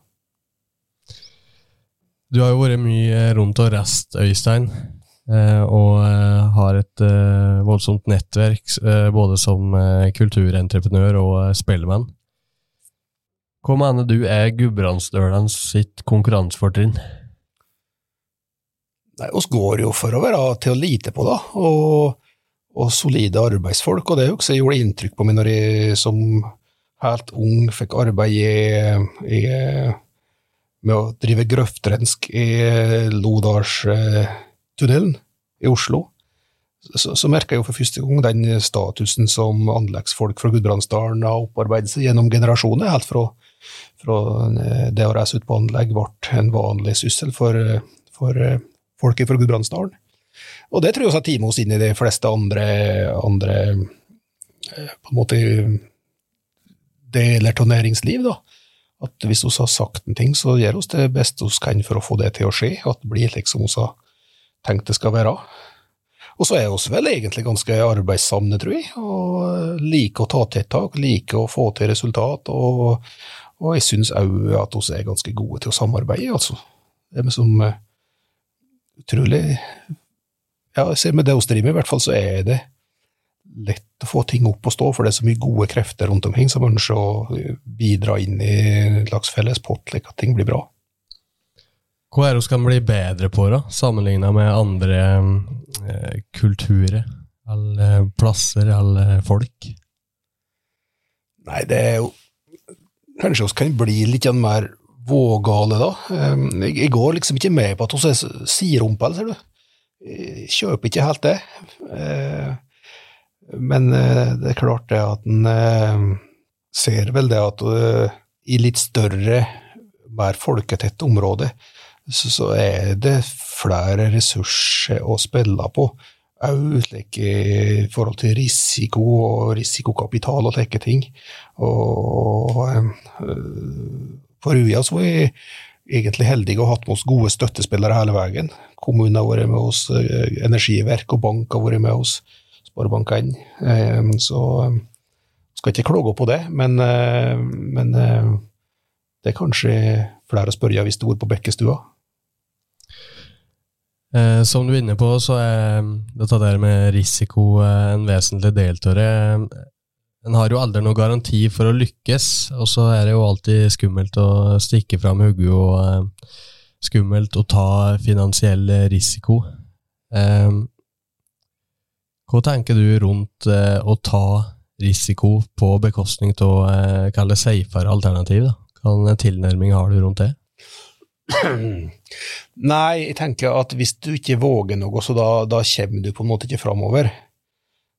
Du har jo vært mye rundt og reist, Øystein, eh, og eh, har et eh, voldsomt nettverk både som kulturentreprenør og spellemann. Hva mener du er Gudbrandsdølene sitt konkurransefortrinn? Nei, oss går jo for å være til å lite på, da. og og solide arbeidsfolk, og det også gjorde inntrykk på meg når jeg som helt ung fikk arbeid i, i, med å drive grøftrensk i Lodalstunnelen i Oslo. Så, så merka jeg jo for første gang den statusen som anleggsfolk fra Gudbrandsdalen har opparbeidet seg gjennom generasjoner, helt fra, fra det å reise ut på anlegg ble en vanlig syssel for, for folket fra Gudbrandsdalen. Og det tror jeg også har tatt oss inn i de fleste andre, andre eh, på en måte deler av næringsliv. da. At hvis vi har sagt en ting, så gjør vi det beste vi kan for å få det til å skje. At det blir liksom vi har tenkt det skal være. Og så er vi vel egentlig ganske arbeidssamne, tror jeg, og liker å ta tiltak, liker å få til resultat, og, og jeg syns òg at vi er ganske gode til å samarbeide, altså. Det er som uh, utrolig Ja, med det vi driver med, i hvert fall, så er det lett å få ting opp og stå, for det er så mye gode krefter rundt omkring som ønsker å bidra inn i en slags felles pott, slik at ting blir bra. Hva er det vi kan bli bedre på, da, sammenligna med andre eh, kulturer? eller plasser, eller folk? Nei, det er jo Kanskje vi kan bli litt mer vågale, da. Jeg, jeg går liksom ikke med på at vi er siderumpa, ser du. Jeg kjøper ikke helt det. Eh, men eh, det er klart det at en eh, ser vel det at i litt større, mer folketette områder, så er det flere ressurser å spille på. Òg i forhold til risiko og risikokapital og slike ting. Og for Ruja så er egentlig heldige og hatt med oss gode støttespillere hele veien. Kommunen har vært med oss, Energiverk og bank har vært med oss, Sparebank1. Så skal ikke klage på det, men, men det er kanskje flere å spørre hvis du bor på Bekkestua. Eh, som du er inne på, så er dette der med risiko eh, en vesentlig del. En har jo aldri noen garanti for å lykkes, og så er det jo alltid skummelt å stikke fram hodet og eh, skummelt å ta finansiell risiko. Eh, hva tenker du rundt eh, å ta risiko på bekostning av eh, kall det safere alternativ? da? Hvilken tilnærming har du rundt det? Nei, jeg tenker at hvis du ikke våger noe, så da, da kommer du på en måte ikke framover.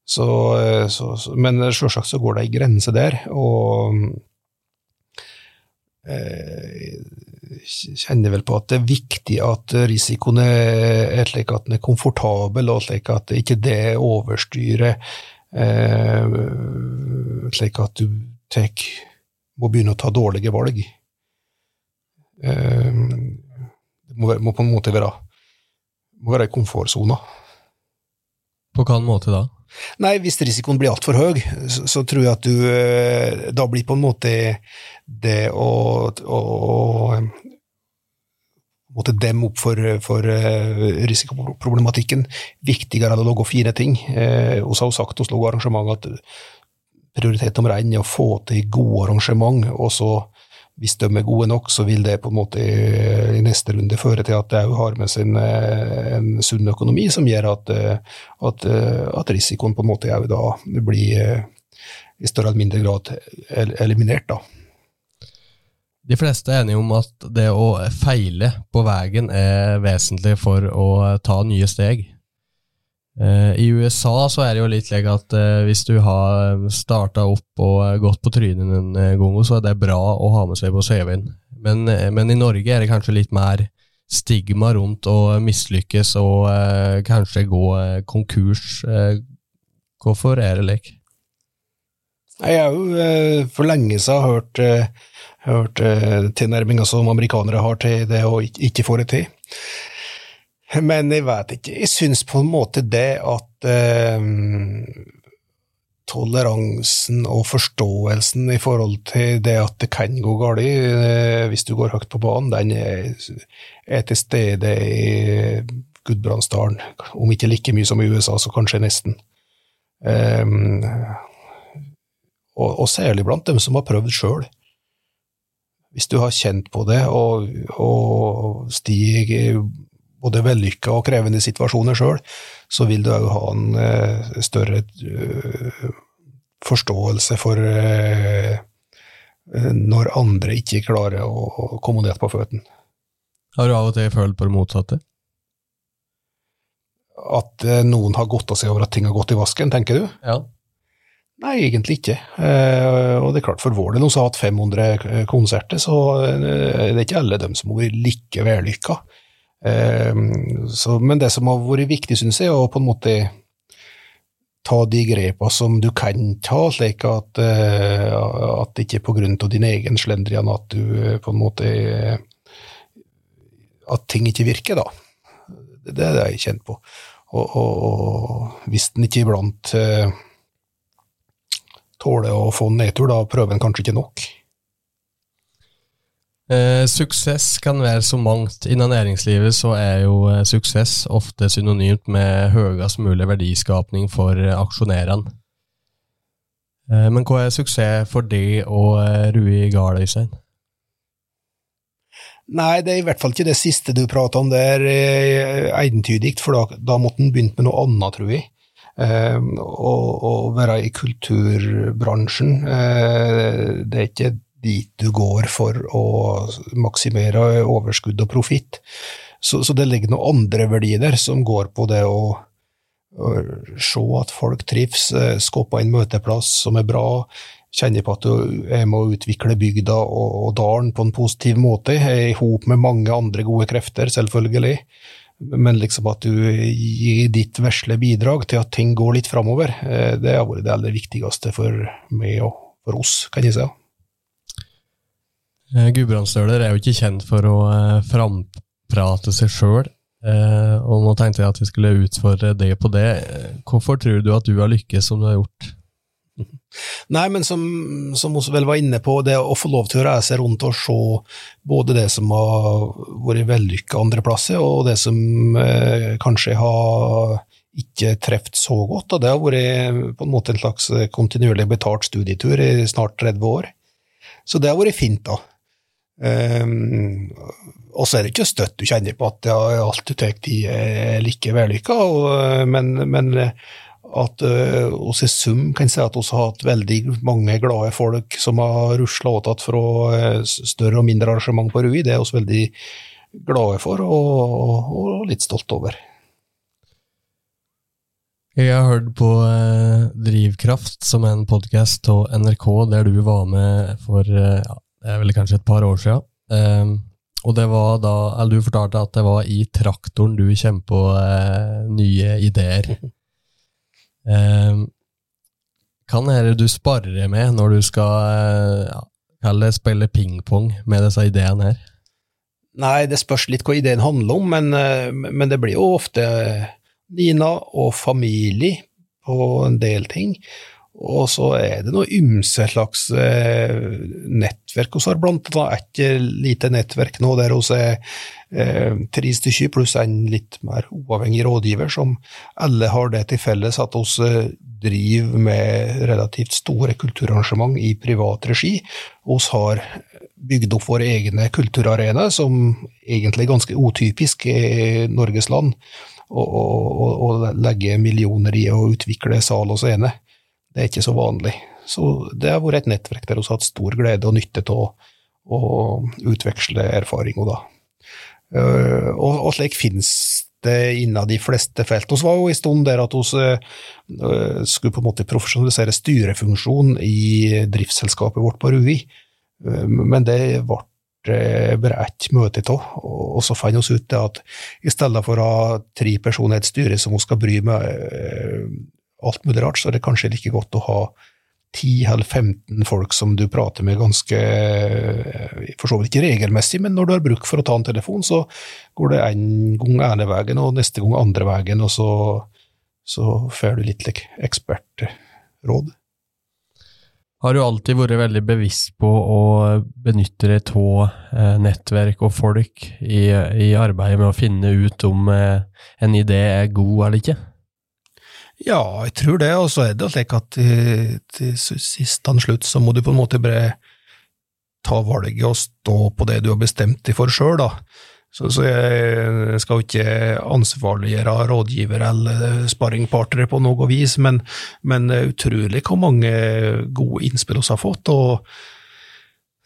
Så, så, så, men selvsagt så går det ei grense der, og eh, jeg kjenner vel på at det er viktig at risikoen er slik at den er komfortabel, og slik at ikke det overstyrer eh, slik at du tek, må begynne å ta dårlige valg. Eh, det må, må, på en måte være, må være i komfortsona. På hvilken måte da? Nei, hvis risikoen blir altfor høy, så, så, tror jeg at du eh, Da blir på en måte det å, å, å måtte demme opp for, for eh, risikoproblematikken viktigere enn å lage fine ting. Eh, vi har sagt hos arrangement at prioritet nummer én er å få til gode arrangement, og så hvis de er gode nok, så vil det på en måte i neste runde føre til at de har med seg en, en, sunn økonomi som gjør at, at, at risikoen på en måte òg da blir i større eller mindre grad eliminert. da. De fleste er enige om at det å feile på veien er vesentlig for å ta nye steg. Eh, I USA så er det jo litt slik at eh, hvis du har starta opp og gått på trynet en gang, så er det bra å ha med seg på CV-en. Men, eh, men, i Norge er det kanskje litt mer stigma rundt å mislykkes og eh, kanskje gå konkurs. Eh, hvorfor er det slik? Jeg har jo eh, for lenge siden hørt, hørt tilnærminga som amerikanere har til det å ikke få det til. Men jeg vet ikke. Jeg syns på en måte det at eh, toleransen og forståelsen i forhold til det at det kan gå galt eh, hvis du går høyt på banen, den er, er til stede i Gudbrandsdalen. Om ikke like mye som i USA, så kanskje nesten. Um, og, og, særlig blant dem som har prøvd sjøl. Hvis du har kjent på det og, og stiger både vellykka og krevende situasjoner sjøl, så vil du òg ha en uh, større uh, forståelse for uh, når andre ikke klarer å, komme ned på føttene. Har du av og til følt på det motsatte? At noen har godta seg over at ting har gått i vasken, tenker du? Ja. Nei, egentlig ikke. og det er klart, for vår del, som har hatt 500 konserter, så er det ikke alle dem som har vært like vellykka. Ehm, så, men det som har vært viktig, syns jeg, er å på en måte ta de grepene som du kan ta, slik at, uh, at ikke på grunn av din egen slendrian at du uh, på en måte uh, At ting ikke virker, da. Det, det er det jeg kjent på. Og, og, og hvis den ikke iblant eh, tåler å få nedtur, da prøver en kanskje ikke nok. Eh, suksess kan være så mangt. Innen næringslivet så er jo eh, suksess ofte synonymt med høyest mulig verdiskapning for eh, aksjonærene. Eh, men hva er suksess for deg og eh, Rui Gard, Øystein? Nei, det er i hvert fall ikke det siste du prater om. Det er eh, entydig, for da, da måtte en begynt med noe annet, tror jeg. Eh, å, å være i kulturbransjen. Eh, det er ikke dit du går for å maksimere overskudd og profitt. Så, så, det ligger noen andre verdier der som går på det å, å se at folk trives, eh, skape en møteplass som er bra, kjenne på at du er med å utvikle bygda og, og dalen på en positiv måte, i hop med mange andre gode krefter, selvfølgelig. Men liksom at du gir ditt vesle bidrag til at ting går litt framover, eh, det har vært det aller viktigste for meg og for oss, kan jeg si. Eh, Gudbrandsdøler er jo ikke kjent for å eh, framprate seg sjøl, eh, og nå tenkte jeg at vi skulle utfordre det på det. Hvorfor tror du at du har lykkes som du har gjort? Nei, men som, som også vel var inne på, det å få lov til å reise rundt og se både det som har vært vellykka andreplasser, og det som eh, kanskje har ikke truffet så godt. Og det har vært på en måte en slags kontinuerlig betalt studietur i snart 30 år. Så det har vært fint, da. Um, og så er det ikke støtt du kjenner på at alt du tar i er like vellykka, men, men at uh, oss i sum kan si at vi har hatt veldig mange glade folk som har rusla åtatt fra uh, større og mindre arrangement på Rui. Det er vi veldig glade for og, og, litt stolt over. Jeg har hørt på eh, Drivkraft, som er en podkast av NRK, der du var med for eh, ja, det er vel kanskje et par år siden. Eh, og det var da, eller du fortalte at det var i traktoren du kommer på eh, nye ideer. hva er det du sparer med når du skal ja, spille pingpong med disse ideene her? Nei, det spørs litt hva ideen handler om, men, men det blir jo ofte Nina og familie på en del ting. Og så er det noe ymse slags eh, nettverk vi har, annet et lite nettverk nå der vi er eh, tre stykker pluss en litt mer uavhengig rådgiver, som alle har det til felles at vi eh, driver med relativt store kulturarrangement i privat regi. Vi har bygd opp våre egne kulturarenaer, som egentlig er ganske utypisk i Norges land og legge millioner i å utvikle sal og scene. Det er ikke så vanlig. Så det har vært et nettverk der vi har hatt stor glede og nytte av å utveksle erfaringer, da. Uh, og, og, slik finnes det innen de fleste felt. Vi var jo en stund der at vi uh, skulle på en måte profesjonalisere styrefunksjonen i driftsselskapet vårt på Rui, uh, men det ble bare ett møte av, og så fant vi ut at i stedet for å ha tre personer i et styre som hun skal bry med eh, alt mulig rart, så er det kanskje like godt å ha 10 eller 15 folk som du prater med ganske eh, For så vidt ikke regelmessig, men når du har bruk for å ta en telefon, så går det en gang ene veien og neste gang andre veien, og så, så får du litt like, ekspertråd har du alltid vært veldig bevisst på å benytte deg av eh, nettverk og folk i, i, arbeidet med å finne ut om eh, en idé er god eller ikke? Ja, jeg tror det, og så er det slik at til, sist og slutt så må du på en måte bare ta valget og stå på det du har bestemt deg for sjøl, da. Så, så, jeg skal jo ikke ansvarliggjøre rådgiver eller sparringpartnere på noe vis, men, men utrolig hvor mange gode innspill vi har fått. og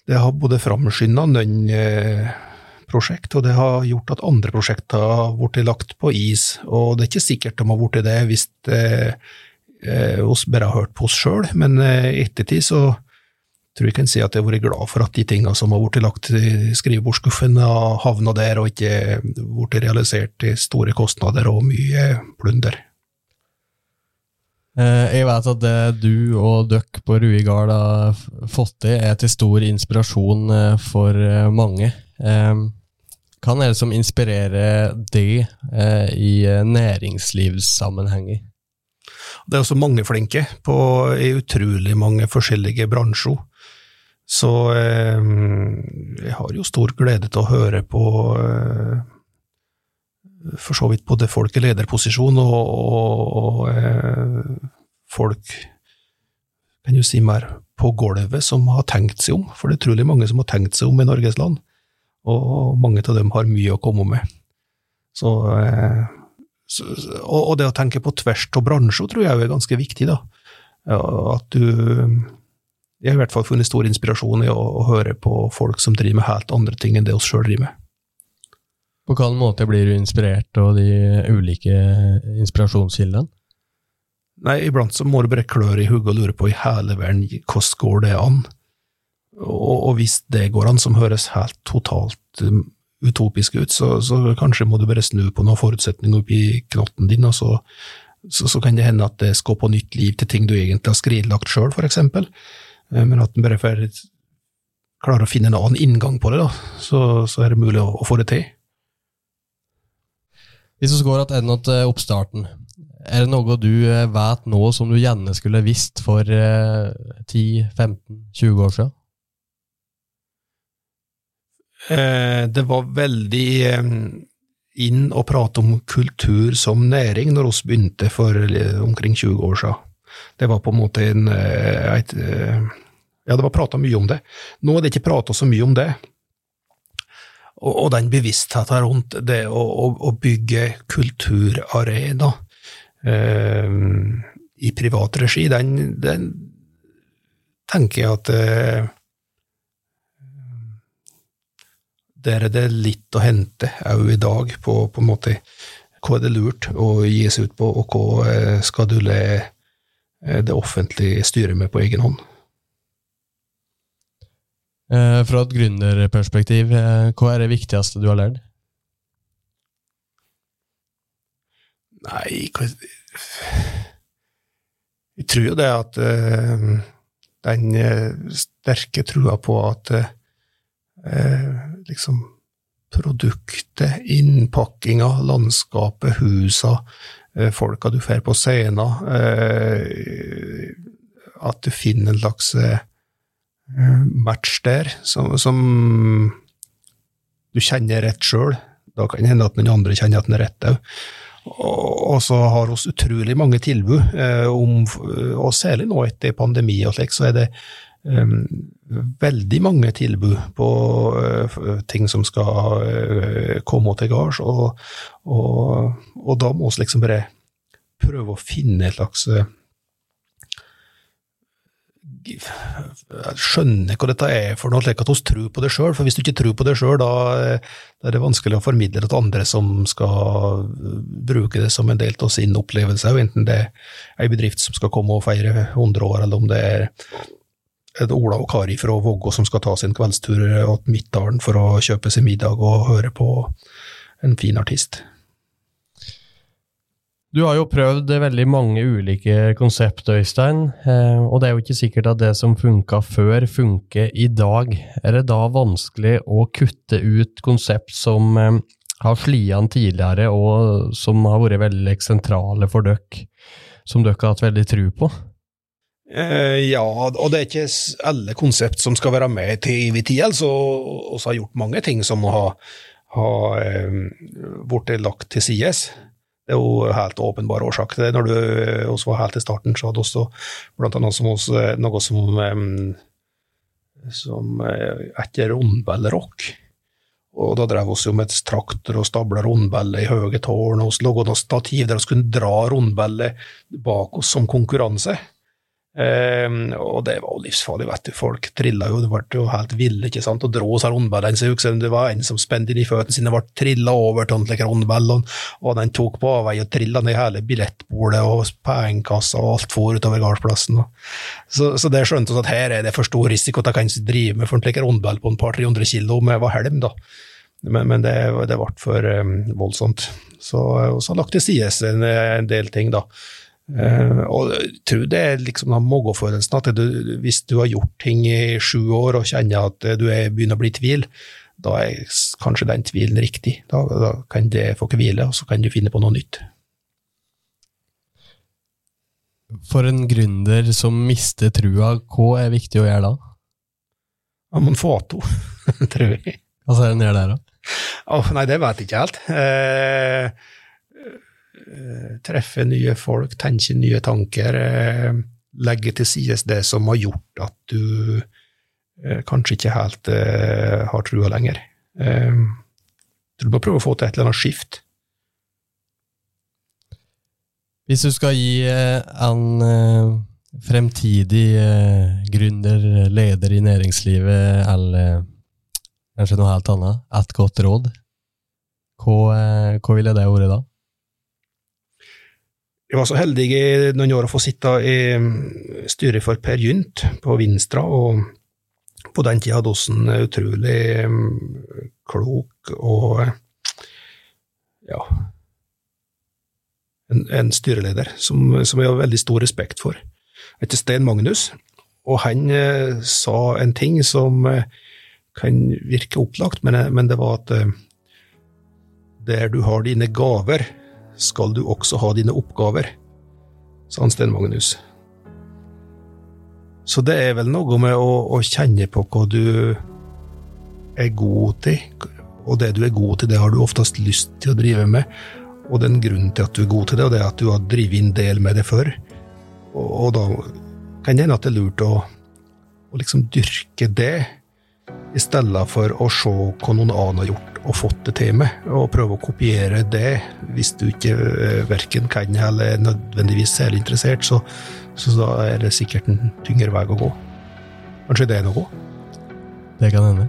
Det har både framskynda noen eh, prosjekt, og det har gjort at andre prosjekter har blitt lagt på is. Og det er ikke sikkert de har blitt det hvis vi eh, bare har hørt på oss sjøl, men i eh, ettertid så tror jeg kan si at jeg har vært glad for at de tingene som har blitt lagt i skrivebordsskuffen, har havna der og ikke blitt realisert til store kostnader og mye plunder. Eh, jeg vet at det du og dere på Ruigard har fått til, er til stor inspirasjon eh, for mange. Er det som inspirerer det eh, i eh, næringslivssammenhenger? Det er også mange flinke på, i utrolig mange forskjellige bransjer. Så eh, jeg har jo stor glede til å høre på eh, for så vidt både folk i lederposisjon og, og, og eh, folk kan jo si mer på gulvet som har tenkt seg om, for det er utrolig mange som har tenkt seg om i Norges land, og mange av dem har mye å komme med. Så, eh, så og, det å tenke på tvers av bransjer tror jeg er ganske viktig, da. At du Jeg har i hvert fall funnet stor inspirasjon i å, å høre på folk som driver med helt andre ting enn det oss sjøl driver med. På hvilken måte blir du inspirert av de ulike inspirasjonskildene? Nei, iblant så må du bare kløre i hodet og lure på i hele verden hvordan går det an? Og, og, hvis det går an, som høres helt totalt um, utopisk ut, så, så, kanskje må du bare snu på noen forutsetninger oppi knotten din, og så, så, så, kan det hende at det skal på nytt liv til ting du egentlig har skrinlagt sjøl, eksempel. Eh, men at en bare får klare å finne en annen inngang på det, da, så, er det mulig å, å få det til. Hvis vi går tilbake til oppstarten, er det noe du eh, vet nå som du gjerne skulle visst for 10-15-20 eh, år siden? Eh, det var veldig inn å prate om kultur som næring når vi begynte for omkring 20 år siden. Det var på en måte en et, Ja, det var prata mye om det. Nå er det ikke prata så mye om det og, og den bevisstheten rundt det å, å, å bygge kulturarena eh, i privat regi, den, den tenker jeg at eh, Der er det litt å hente òg i dag, på, på en måte hva er det lurt å gi seg ut på, og hva eh, skal du le eh, det offentlige styre med på egen hånd. Eh, fra et gründerperspektiv, hva er det viktigste du har lært? Nei, Jeg tror jo det at den sterke trua på at liksom produktet, innpakkinga, landskapet, husa, uh, folka du får på scenen At du finner en slags match der som, som du kjenner rett sjøl. Da kan det hende at den andre kjenner at den er rett òg. Og så har vi utrolig mange tilbud, eh, om, og særlig nå etter pandemi og slik, så er det veldig mange tilbud på uh, ting som skal uh, komme til gards, og, og, og, da må vi liksom bare prøve å finne et slags skjønne skjønner hva dette er for noe, slik at vi tror på det sjøl. For hvis du ikke tror på det sjøl, da, er det vanskelig å formidle det til andre som skal bruke det som en del av sin opplevelse, enten det er ei bedrift som skal komme og feire 100 år, eller om det er et Ola og Kari fra Vågå som skal ta sin kveldstur til Midtdalen for å kjøpe seg middag og høre på en fin artist. Du har jo prøvd veldig mange ulike konsept, Øystein, eh, og det er jo ikke sikkert at det som funka før, funker i dag. Er det da vanskelig å kutte ut konsept som eh, har slitt tidligere, og som har vært veldig sentrale for dere, som dere har hatt veldig tro på? Eh, ja, og det er ikke alle konsept som skal være med til evig tid. Altså, vi har gjort mange ting som har, har blitt lagt til sides. Det er jo helt åpenbar årsak til det. Når du oss var helt i starten, så hadde også blant annet som oss, eh, noe som som etter eh. Og da drev vi med traktor og stabla rundbeller i høye tårn, og vi lå noen stativ der vi kunne dra rundbeller bak oss som konkurranse. Um, og det var jo livsfarlig, vet du. Folk trilla jo, det ble jo helt ville, ikke sant, og dro seg rundbellen. Så det var en som spente inn i føttene sine, ble trilla over til en rundbell, og, den tok på avvei og trilla ned hele billettbordet og pengekassa og alt for utover gardsplassen. Så, så det skjønte vi at her er det for stor risiko at jeg kan drive med for en rundbell på en par-tre hundre kilo med hva helm, da. Men, men det, det, ble for um, voldsomt. Så vi har lagt til side en, en del ting, da. Uh, og jeg tror det er liksom den magefølelsen at du, hvis du har gjort ting i sju år og kjenner at du er, begynner å bli i tvil, da er kanskje den tvilen riktig. Da, da kan det få hvile, og så kan du finne på noe nytt. For en gründer som mister trua, hva er viktig å gjøre da? Ja, Man får to, tror jeg. Hva sier den gjør der, da? Oh, nei, det vet jeg ikke helt. Eh, eh, treffe nye folk, tenke nye tanker. Eh, legge til side det som har gjort at du eh, kanskje ikke helt eh, har trua lenger. Eh, du må prøve å få til et eller annet skift. Hvis du skal gi eh, en eh, fremtidig eh, gründer, leder i næringslivet, eller kanskje noe helt annet, et godt råd, hva, eh, hva ville det vært da? Jeg var så heldig i noen år å få sitte i mm, styret for Per Gynt på Vinstra, og på den tida hadde vi en utrolig mm, klok og ja en, en styreleder som, som jeg har veldig stor respekt for. Han heter Sten Magnus, og han eh, sa en ting som eh, kan virke opplagt, men, men det var at eh, der du har dine gaver, skal du også ha dine oppgaver, sa han Sten Magnus. Så det er vel noe med å, å kjenne på hva du er god til, og det du er god til, det har du oftest lyst til å drive med, og den grunnen til at du er god til det, og det er at du har drevet en del med det før, og, og da kan det hende at det er lurt å, å liksom dyrke det, i stedet for å se hva noen annen har gjort og fått det til med, og prøve å kopiere det hvis du ikke eh, verken kan eller er nødvendigvis særlig interessert, så, så da er det sikkert en tyngre vei å gå. Kanskje det er noe? Det kan hende.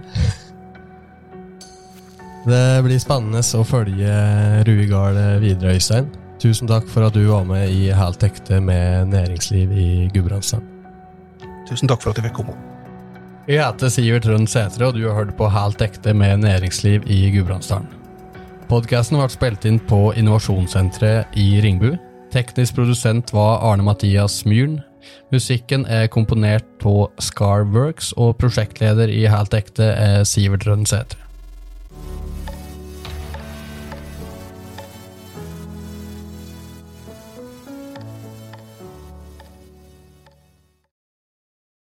Det blir spennende å følge Rui Gahl videre, Øystein. Tusen takk for at du var med i Helt ekte med næringsliv i Gudbrandsdalen. Tusen takk for at jeg fikk komme. Jeg heter Sivert Rønn Sætre, og du har hørt på Helt ekte med næringsliv i Gudbrandsdalen. Podkasten ble spilt inn på Innovasjonssenteret i Ringbu. Teknisk produsent var Arne Mathias Myhren. Musikken er komponert på Scarworks, og prosjektleder i Helt ekte er Sivert Rønn Sætre.